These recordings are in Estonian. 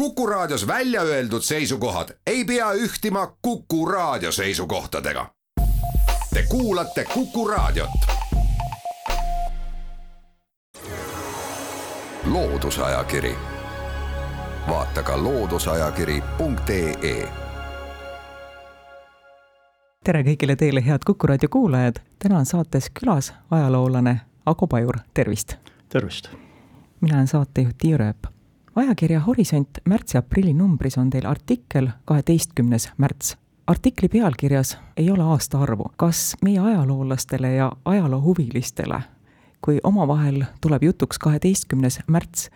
Kuku Raadios välja öeldud seisukohad ei pea ühtima Kuku Raadio seisukohtadega. Te kuulate Kuku Raadiot. loodusajakiri, vaata ka looduseajakiri.ee tere kõigile teile, head Kuku raadio kuulajad, täna on saates külas ajaloolane Ago Pajur, tervist! tervist! mina olen saatejuht Tiia Rööp. Ajakirja Horisont märtsi-aprilli numbris on teil artikkel kaheteistkümnes märts. artikli pealkirjas ei ole aastaarvu. kas meie ajaloolastele ja ajaloohuvilistele, kui omavahel tuleb jutuks kaheteistkümnes märts,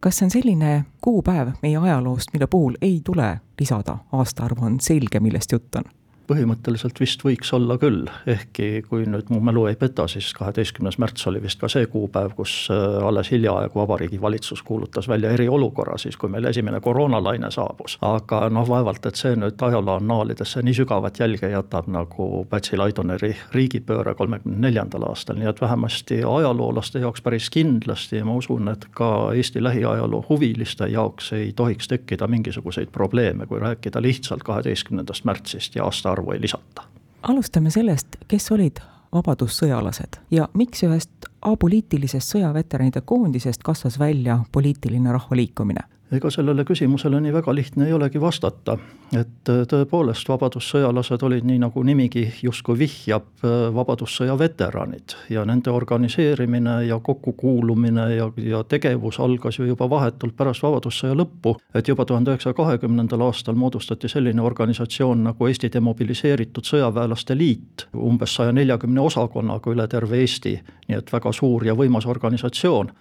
kas see on selline kuupäev meie ajaloost, mille puhul ei tule lisada aastaarvu, on selge, millest jutt on? Põhimõtteliselt vist võiks olla küll, ehkki kui nüüd mu mälu ei peta, siis kaheteistkümnes märts oli vist ka see kuupäev, kus äh, alles hiljaaegu Vabariigi Valitsus kuulutas välja eriolukorra, siis kui meil esimene koroonalaine saabus. aga noh, vaevalt, et see nüüd ajaloo annaalidesse nii sügavat jälge jätab, nagu Pätsi Laidoneri riigipööre kolmekümne neljandal aastal, nii et vähemasti ajaloolaste jaoks päris kindlasti ja ma usun, et ka Eesti lähiajaloo huviliste jaoks ei tohiks tekkida mingisuguseid probleeme, kui rääkida lihtsalt kaheteistkümnendast märtsist ja aasta arvu ei lisata. alustame sellest, kes olid vabadussõjalased ja miks ühest apoliitilisest sõjaveteranide koondisest kasvas välja poliitiline rahvaliikumine? Ega sellele küsimusele nii väga lihtne ei olegi vastata, et äh, tõepoolest vabadussõjalased olid nii, nagu nimigi justkui vihjab, äh, vabadussõja veteranid. Ja nende organiseerimine ja kokkukuulumine ja, ja tegevus algas ju juba vahetult pärast vabadussõja lõppu, et juba tuhande üheksasaja kahekümnendal aastal moodustati selline organisatsioon nagu Eesti Demobiliseeritud Sõjaväelaste Liit, umbes saja neljakümne osakonnaga üle terve Eesti, nii et väga suur ja võimas organisatsioon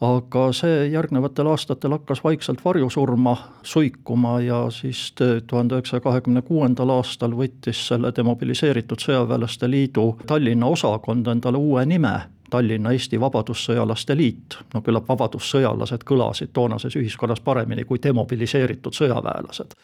aga see järgnevatel aastatel hakkas vaikselt varju surma, suikuma ja siis tuhande üheksasaja kahekümne kuuendal aastal võttis selle demobiliseeritud sõjaväelaste liidu Tallinna osakond endale uue nime, Tallinna Eesti Vabadussõjalaste Liit, no küllap vabadussõjalased kõlasid toonases ühiskonnas paremini kui demobiliseeritud sõjaväelased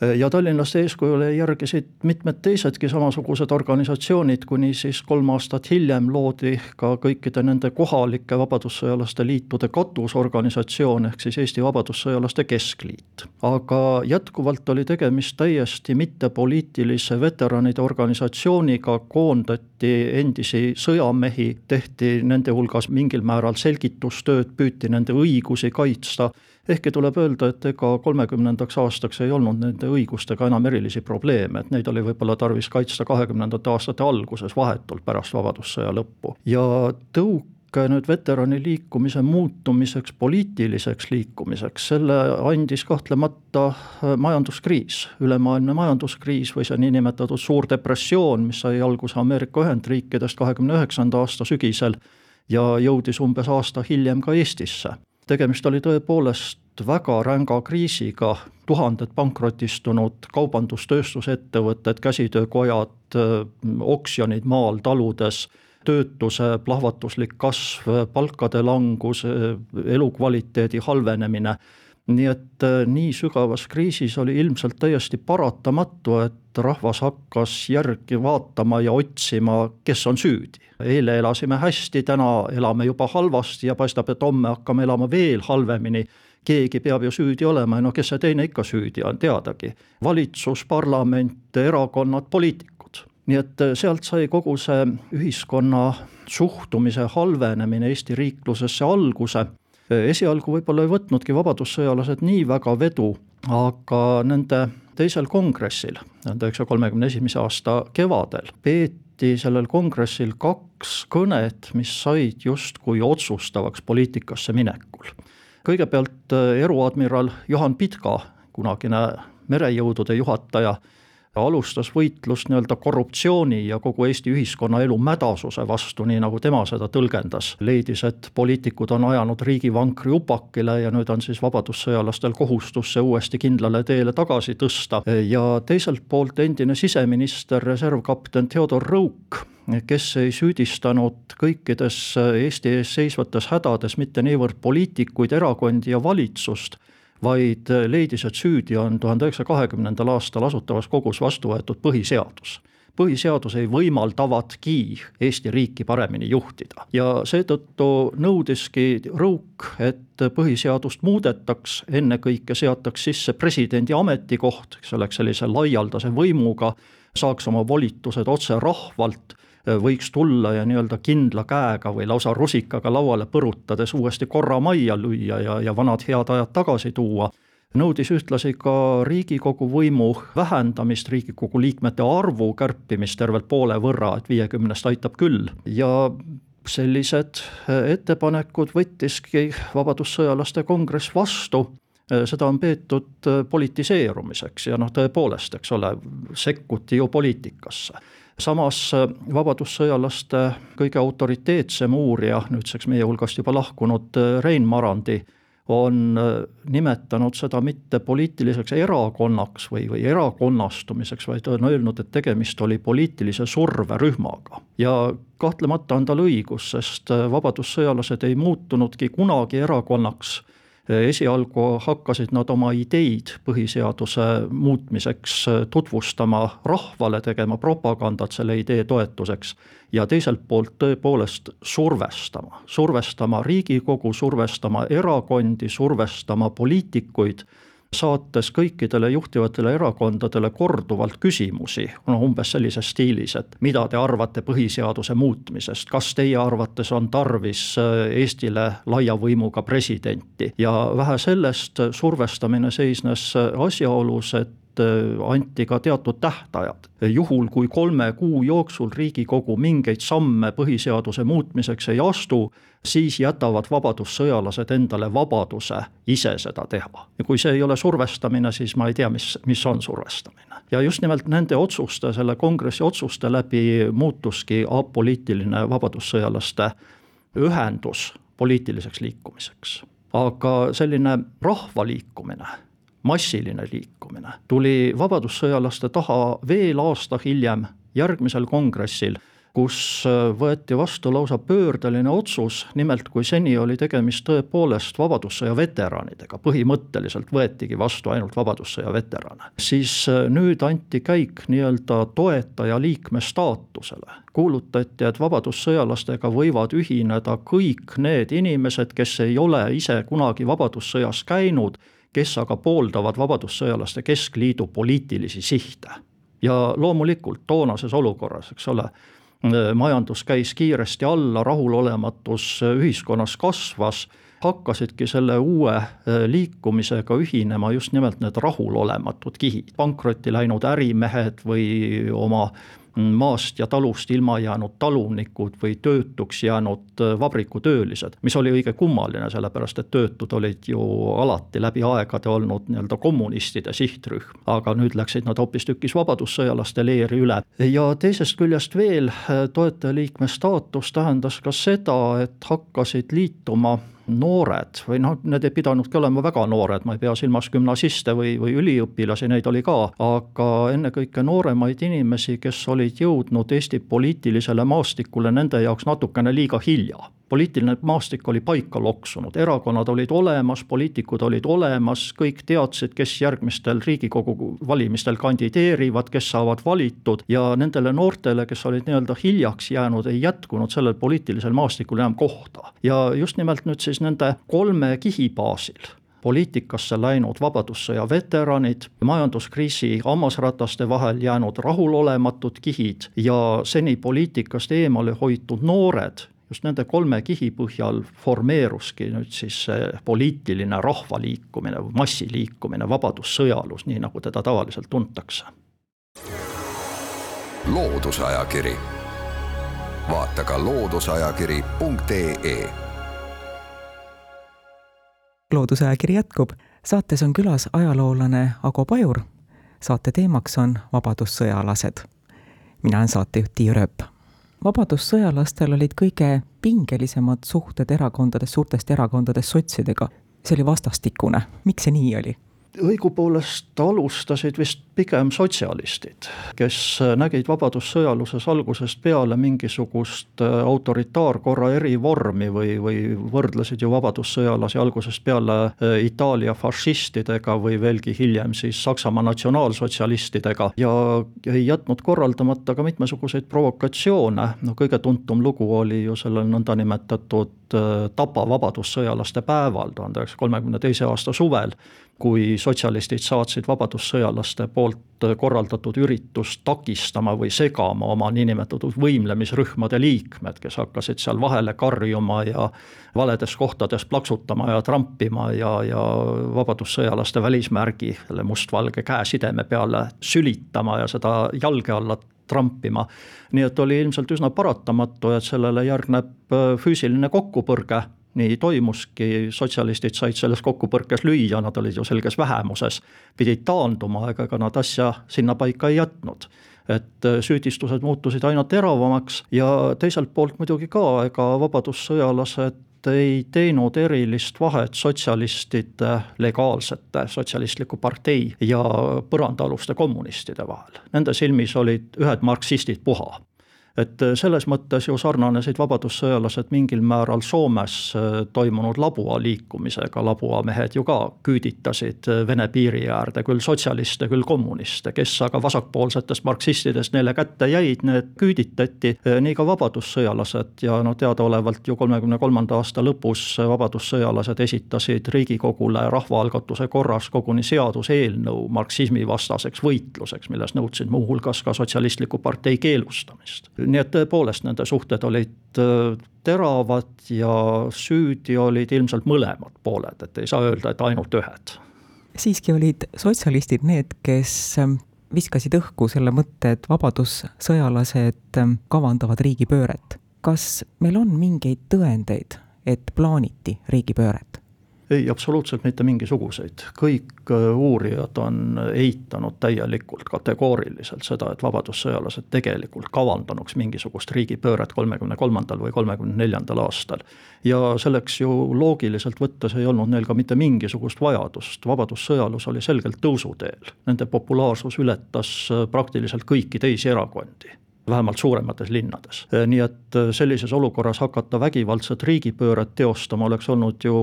ja tallinlaste eeskujule järgisid mitmed teisedki samasugused organisatsioonid, kuni siis kolm aastat hiljem loodi ka kõikide nende kohalike vabadussõjalaste liitude katusorganisatsioon, ehk siis Eesti Vabadussõjalaste Keskliit. aga jätkuvalt oli tegemist täiesti mittepoliitilise veteranide organisatsiooniga, koondati endisi sõjamehi, tehti nende hulgas mingil määral selgitustööd, püüti nende õigusi kaitsta ehkki tuleb öelda, et ega kolmekümnendaks aastaks ei olnud nende õigustega enam erilisi probleeme, et neid oli võib-olla tarvis kaitsta kahekümnendate aastate alguses, vahetult pärast Vabadussõja lõppu. ja tõuke nüüd veterani liikumise muutumiseks poliitiliseks liikumiseks, selle andis kahtlemata äh, majanduskriis, ülemaailmne majanduskriis või see niinimetatud suur depressioon, mis sai alguse Ameerika Ühendriikidest kahekümne üheksanda aasta sügisel ja jõudis umbes aasta hiljem ka Eestisse tegemist oli tõepoolest väga ränga kriisiga, tuhanded pankrotistunud kaubandus-tööstusettevõtted, käsitöökojad, oksjonid maal, taludes, töötuse plahvatuslik kasv, palkade langus, elukvaliteedi halvenemine nii et äh, nii sügavas kriisis oli ilmselt täiesti paratamatu, et rahvas hakkas järgi vaatama ja otsima, kes on süüdi. eile elasime hästi, täna elame juba halvasti ja paistab, et homme hakkame elama veel halvemini keegi peab ju süüdi olema ja no kes see teine ikka süüdi on, teadagi. valitsus, parlament, erakonnad, poliitikud. nii et äh, sealt sai kogu see ühiskonna suhtumise halvenemine Eesti riiklusesse alguse esialgu võib-olla ei võtnudki vabadussõjalased nii väga vedu, aga nende teisel kongressil, tuhande üheksasaja kolmekümne esimese aasta kevadel, peeti sellel kongressil kaks kõnet, mis said justkui otsustavaks poliitikasse minekul. Kõigepealt eruadmiral Juhan Pitka, kunagine merejõudude juhataja, alustas võitlust nii-öelda korruptsiooni ja kogu Eesti ühiskonnaelu mädasuse vastu, nii nagu tema seda tõlgendas. leidis, et poliitikud on ajanud riigi vankri upakile ja nüüd on siis vabadussõjalastel kohustus see uuesti kindlale teele tagasi tõsta ja teiselt poolt endine siseminister, reservkapten Theodor Rõuk, kes ei süüdistanud kõikides Eesti ees seisvates hädades mitte niivõrd poliitikuid, erakondi ja valitsust, vaid leidis, et süüdi on tuhande üheksasaja kahekümnendal aastal Asutavas Kogus vastu võetud põhiseadus. põhiseadus ei võimaldavatki Eesti riiki paremini juhtida ja seetõttu nõudiski Rõuk, et põhiseadust muudetaks, ennekõike seataks sisse presidendi ametikoht, kes oleks sellise laialdase võimuga, saaks oma volitused otse rahvalt võiks tulla ja nii-öelda kindla käega või lausa rusikaga lauale põrutades uuesti korra majja lüüa ja, ja vanad head ajad tagasi tuua. Nõudis ühtlasi ka Riigikogu võimu vähendamist, Riigikogu liikmete arvu kärpimist tervelt poole võrra, et viiekümnest aitab küll. Ja sellised ettepanekud võttiski Vabadussõjalaste kongress vastu. Seda on peetud politiseerumiseks ja noh, tõepoolest, eks ole, sekkuti ju poliitikasse samas vabadussõjalaste kõige autoriteetsem uurija, nüüdseks meie hulgast juba lahkunud Rein Marandi, on nimetanud seda mitte poliitiliseks erakonnaks või, või erakonnastumiseks, vaid on öelnud, et tegemist oli poliitilise surverühmaga. ja kahtlemata on tal õigus, sest vabadussõjalased ei muutunudki kunagi erakonnaks esialgu hakkasid nad oma ideid põhiseaduse muutmiseks tutvustama rahvale, tegema propagandat selle idee toetuseks ja teiselt poolt tõepoolest survestama, survestama Riigikogu, survestama erakondi, survestama poliitikuid saates kõikidele juhtivatele erakondadele korduvalt küsimusi, no umbes sellises stiilis, et mida te arvate põhiseaduse muutmisest, kas teie arvates on tarvis äh, Eestile laia võimuga presidenti? Ja vähe sellest, survestamine seisnes asjaolus, et Äh, anti ka teatud tähtajad. juhul, kui kolme kuu jooksul Riigikogu mingeid samme põhiseaduse muutmiseks ei astu, siis jätavad vabadussõjalased endale vabaduse ise seda teha. ja kui see ei ole survestamine, siis ma ei tea, mis, mis on survestamine. ja just nimelt nende otsuste, selle kongressi otsuste läbi muutuski apoliitiline vabadussõjalaste ühendus poliitiliseks liikumiseks. aga selline rahvaliikumine massiline liikumine tuli vabadussõjalaste taha veel aasta hiljem, järgmisel kongressil kus äh, võeti vastu lausa pöördeline otsus, nimelt kui seni oli tegemist tõepoolest Vabadussõja veteranidega, põhimõtteliselt võetigi vastu ainult Vabadussõja veterane, siis äh, nüüd anti käik nii-öelda toetaja liikme staatusele. kuulutati, et vabadussõjalastega võivad ühineda kõik need inimesed, kes ei ole ise kunagi Vabadussõjas käinud kes aga pooldavad Vabadussõjalaste Keskliidu poliitilisi sihte. ja loomulikult toonases olukorras, eks ole, majandus käis kiiresti alla, rahulolematus ühiskonnas kasvas, hakkasidki selle uue liikumisega ühinema just nimelt need rahulolematud kihid, pankrotti läinud ärimehed või oma maast ja talust ilma jäänud talunikud või töötuks jäänud äh, vabrikutöölised, mis oli õige kummaline, sellepärast et töötud olid ju alati läbi aegade olnud nii-öelda kommunistide sihtrühm, aga nüüd läksid nad hoopistükkis vabadussõjalaste leeri üle. ja teisest küljest veel, äh, toetajaliikme staatus tähendas ka seda, et hakkasid liituma noored või noh, need ei pidanudki olema väga noored, ma ei pea silmas gümnasiste või, või üliõpilasi, neid oli ka, aga ennekõike nooremaid inimesi, kes olid jõudnud Eesti poliitilisele maastikule nende jaoks natukene liiga hilja poliitiline maastik oli paika loksunud, erakonnad olid olemas, poliitikud olid olemas, kõik teadsid, kes järgmistel Riigikogu valimistel kandideerivad, kes saavad valitud ja nendele noortele, kes olid nii-öelda hiljaks jäänud, ei jätkunud sellel poliitilisel maastikul enam kohta. ja just nimelt nüüd siis nende kolme kihi baasil poliitikasse läinud Vabadussõja veteranid, majanduskriisi hammasrataste vahel jäänud rahulolematud kihid ja seni poliitikast eemale hoitud noored just nende kolme kihi põhjal formeeruski nüüd siis see poliitiline rahvaliikumine või massiliikumine, vabadussõjalus, nii nagu teda tavaliselt tuntakse. loodusajakiri, vaata ka looduseajakiri.ee. loodusajakiri jätkub, saates on külas ajaloolane Ago Pajur. saate teemaks on vabadussõjalased. mina olen saatejuht Tiia Rööp vabadussõjalastel olid kõige pingelisemad suhted erakondades, suurtest erakondadest sotsidega. see oli vastastikune, miks see nii oli? Õigupoolest alustasid vist pigem sotsialistid, kes nägid vabadussõjaluses algusest peale mingisugust äh, autoritaarkorra erivormi või, või võrdlesid ju vabadussõjalasi algusest peale äh, Itaalia fašistidega või veelgi hiljem siis Saksamaa natsionaalsotsialistidega ja ei jätnud korraldamata ka mitmesuguseid provokatsioone, no kõige tuntum lugu oli ju sellel nõndanimetatud äh, Tapa vabadussõjalaste päeval tuhande üheksasaja kolmekümne teise aasta suvel, kui sotsialistid saatsid vabadussõjalaste poolt korraldatud üritust takistama või segama oma niinimetatud võimlemisrühmade liikmed, kes hakkasid seal vahele karjuma ja valedes kohtades plaksutama ja trampima ja, ja vabadussõjalaste välismärgi selle mustvalge käesideme peale sülitama ja seda jalge alla trampima. nii et oli ilmselt üsna paratamatu, et sellele järgneb füüsiline kokkupõrge nii toimuski, sotsialistid said selles kokkupõrkes lüüa, nad olid ju selges vähemuses, pidid taanduma, ega ega nad asja sinnapaika ei jätnud. Et äh, süüdistused muutusid aina teravamaks ja teiselt poolt muidugi ka, ega vabadussõjalased ei teinud erilist vahet sotsialistide, legaalsete sotsialistliku partei ja põrandaaluste kommunistide vahel. Nende silmis olid ühed marksistid puha et äh, selles mõttes ju sarnanesid vabadussõjalased mingil määral Soomes äh, toimunud Labua liikumisega, Labua mehed ju ka küüditasid äh, Vene piiri äärde küll sotsialiste, küll kommuniste, kes aga vasakpoolsetest marksistidest neile kätte jäid, need küüditati, nii ka vabadussõjalased. Ja noh, teadaolevalt ju kolmekümne kolmanda aasta lõpus vabadussõjalased esitasid Riigikogule rahvaalgatuse korras koguni seaduseelnõu marksismivastaseks võitluseks, milles nõudsid muuhulgas ka sotsialistliku partei keelustamist nii et tõepoolest nende suhted olid äh, teravad ja süüdi olid ilmselt mõlemad pooled, et ei saa öelda, et ainult ühed. siiski olid sotsialistid need, kes ähm, viskasid õhku selle mõtte, et vabadussõjalased ähm, kavandavad riigipööret. kas meil on mingeid tõendeid, et plaaniti riigipööret? Ei, absoluutselt mitte mingisuguseid, kõik äh, uurijad on eitanud täielikult, kategooriliselt seda, et vabadussõjalased tegelikult kavandanuks mingisugust riigipööret kolmekümne kolmandal või kolmekümne neljandal aastal. ja selleks ju loogiliselt võttes ei olnud neil ka mitte mingisugust vajadust, vabadussõjalus oli selgelt tõusuteel, nende populaarsus ületas äh, praktiliselt kõiki teisi erakondi vähemalt suuremates linnades. Äh, nii et äh, sellises olukorras hakata vägivaldset riigipööret teostama oleks olnud ju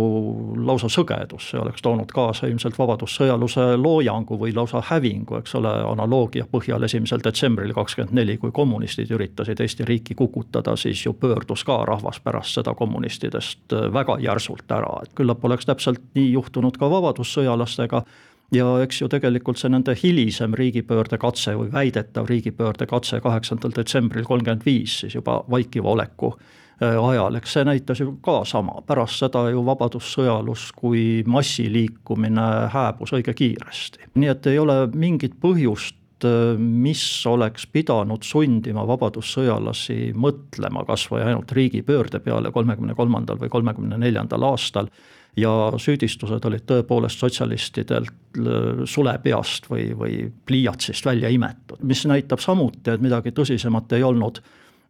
lausa sõgedus, see oleks toonud kaasa ilmselt vabadussõjaluse loojangu või lausa hävingu, eks ole, analoogia põhjal esimesel detsembril kakskümmend neli, kui kommunistid üritasid Eesti riiki kukutada, siis ju pöördus ka rahvas pärast seda kommunistidest äh, väga järsult ära, et küllap oleks täpselt nii juhtunud ka vabadussõjalastega ja eks ju tegelikult see nende hilisem riigipöördekatse või väidetav riigipöördekatse kaheksandal detsembril kolmkümmend viis siis juba vaikiva oleku äh, ajal, eks see näitas ju ka sama, pärast seda ju vabadussõjalus kui massiliikumine hääbus õige kiiresti. nii et ei ole mingit põhjust äh, mis oleks pidanud sundima vabadussõjalasi mõtlema kas või ainult riigipöörde peale kolmekümne kolmandal või kolmekümne neljandal aastal ja süüdistused olid tõepoolest sotsialistidelt äh, sulepeast või, või pliiatsist välja imetud, mis näitab samuti, et midagi tõsisemat ei olnud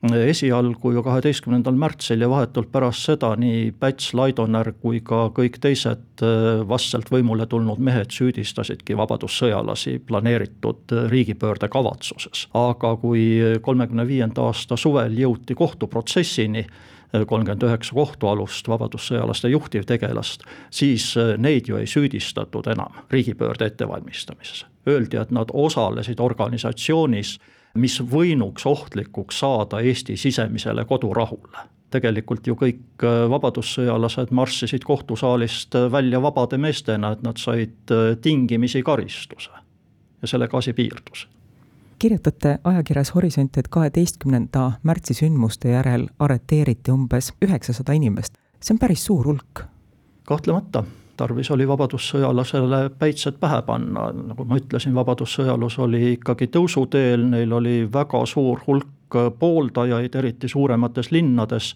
esialgu ju kaheteistkümnendal märtsil ja vahetult pärast seda nii Päts, Laidoner kui ka kõik teised äh, vastselt võimule tulnud mehed süüdistasidki vabadussõjalasi planeeritud äh, riigipöörde kavatsuses. aga kui kolmekümne viienda aasta suvel jõuti kohtuprotsessini, kolmkümmend üheksa kohtualust vabadussõjalaste juhtivtegelast, siis äh, neid ju ei süüdistatud enam riigipöörde ettevalmistamises. Öeldi, et nad osalesid organisatsioonis, mis võinuks ohtlikuks saada Eesti sisemisele kodurahule tegelikult ju kõik äh, vabadussõjalased marssisid kohtusaalist äh, välja vabade meestena, et nad said tingimisi karistuse. ja sellega asi piirdus kirjutate ajakirjas Horisont, et kaheteistkümnenda märtsi sündmuste järel arreteeriti umbes üheksasada inimest. see on päris suur hulk. kahtlemata, tarvis oli vabadussõjalasele päitsed pähe panna, nagu ma ütlesin, vabadussõjalus oli ikkagi tõusuteel, neil oli väga suur hulk pooldajaid, eriti suuremates linnades,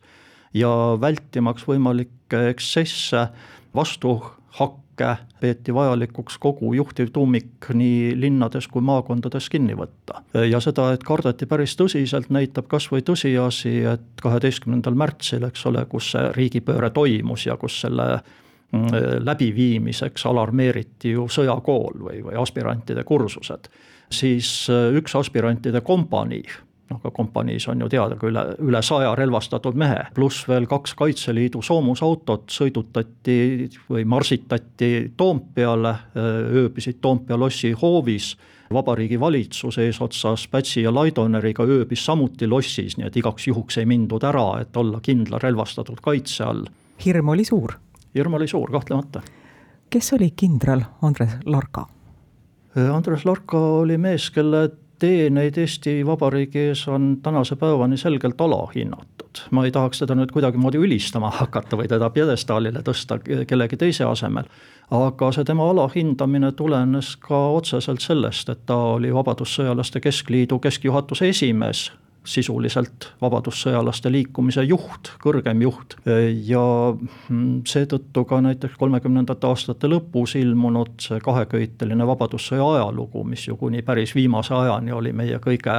ja vältimaks võimalikke eksesse, vastuhakke, riike peeti vajalikuks kogu juhtivtuumik nii linnades kui maakondades kinni võtta. ja seda, et kardeti päris tõsiselt, näitab kas või tõsiasi, et kaheteistkümnendal märtsil, eks ole, kus see riigipööre toimus ja kus selle läbiviimiseks alarmeeriti ju sõjakool või, või aspirantide kursused, siis üks aspirantide kompanii noh, ka kompaniis on ju teada ka üle, üle saja relvastatud mehe, pluss veel kaks Kaitseliidu soomusautot sõidutati või marsitati Toompeale, ööbisid Toompea lossi hoovis, vabariigi valitsus eesotsas Pätsi ja Laidoneriga ööbis samuti lossis, nii et igaks juhuks ei mindud ära, et olla kindla relvastatud kaitse all. hirm oli suur? hirm oli suur, kahtlemata. kes oli kindral Andres Larka? Andres Larka oli mees, kelle teeneid Eesti Vabariigi ees on tänase päevani selgelt alahinnatud. ma ei tahaks teda nüüd kuidagimoodi ülistama hakata või teda pjedestaalile tõsta kellegi teise asemel, aga see tema alahindamine tulenes ka otseselt sellest, et ta oli Vabadussõjalaste Keskliidu keskjuhatuse esimees sisuliselt vabadussõjalaste liikumise juht, kõrgem juht. Ja seetõttu ka näiteks kolmekümnendate aastate lõpus ilmunud see kaheköiteline Vabadussõja ajalugu, mis ju kuni päris viimase ajani oli meie kõige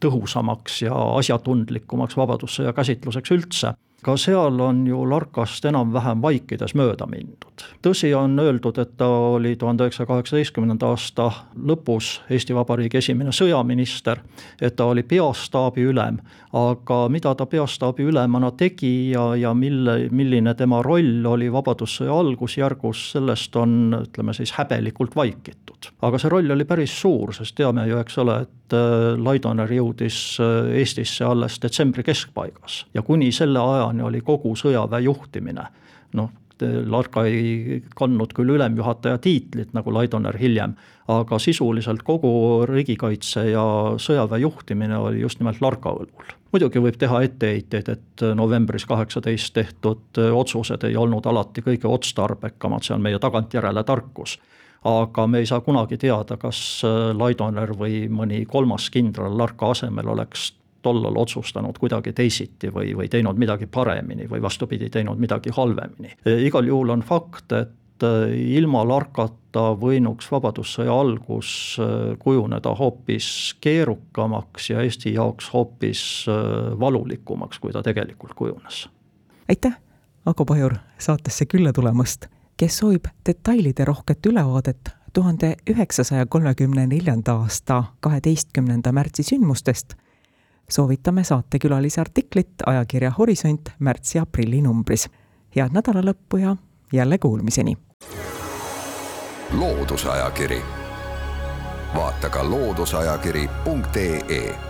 tõhusamaks ja asjatundlikumaks Vabadussõja käsitluseks üldse ka seal on ju Larkast enam-vähem vaikides mööda mindud. tõsi, on öeldud, et ta oli tuhande üheksasaja kaheksateistkümnenda aasta lõpus Eesti Vabariigi esimene sõjaminister, et ta oli peastaabi ülem, aga mida ta peastaabi ülemana tegi ja, ja mille, milline tema roll oli Vabadussõja algusjärgus, sellest on, ütleme siis häbelikult vaikitud. aga see roll oli päris suur, sest teame ju, eks ole, et äh, Laidoner jõudis äh, Eestisse alles detsembri keskpaigas ja kuni selle aja ajani oli kogu sõjaväe juhtimine. noh, Larka ei kandnud küll ülemjuhataja tiitlit, nagu Laidoner hiljem, aga sisuliselt kogu riigikaitse ja sõjaväe juhtimine oli just nimelt Larka õlul. muidugi võib teha etteheiteid, et novembris kaheksateist tehtud otsused ei olnud alati kõige otstarbekamad, see on meie tagantjärele tarkus aga me ei saa kunagi teada, kas Laidoner või mõni kolmas kindral Larka asemel oleks tollal otsustanud kuidagi teisiti või, või teinud midagi paremini või vastupidi, teinud midagi halvemini. Igal juhul on fakt, et e, ilma Larkata võinuks Vabadussõja algus e, kujuneda hoopis keerukamaks ja Eesti jaoks hoopis valulikumaks, kui ta tegelikult kujunes. aitäh, Ago Pajur, saatesse külla tulemast. kes soovib detailide rohket ülevaadet tuhande üheksasaja kolmekümne neljanda aasta kaheteistkümnenda märtsi sündmustest soovitame saatekülalise artiklit ajakirja Horisont märtsi aprilli numbris. head nädalalõppu ja jälle kuulmiseni! loodusajakiri, vaata ka looduseajakiri.ee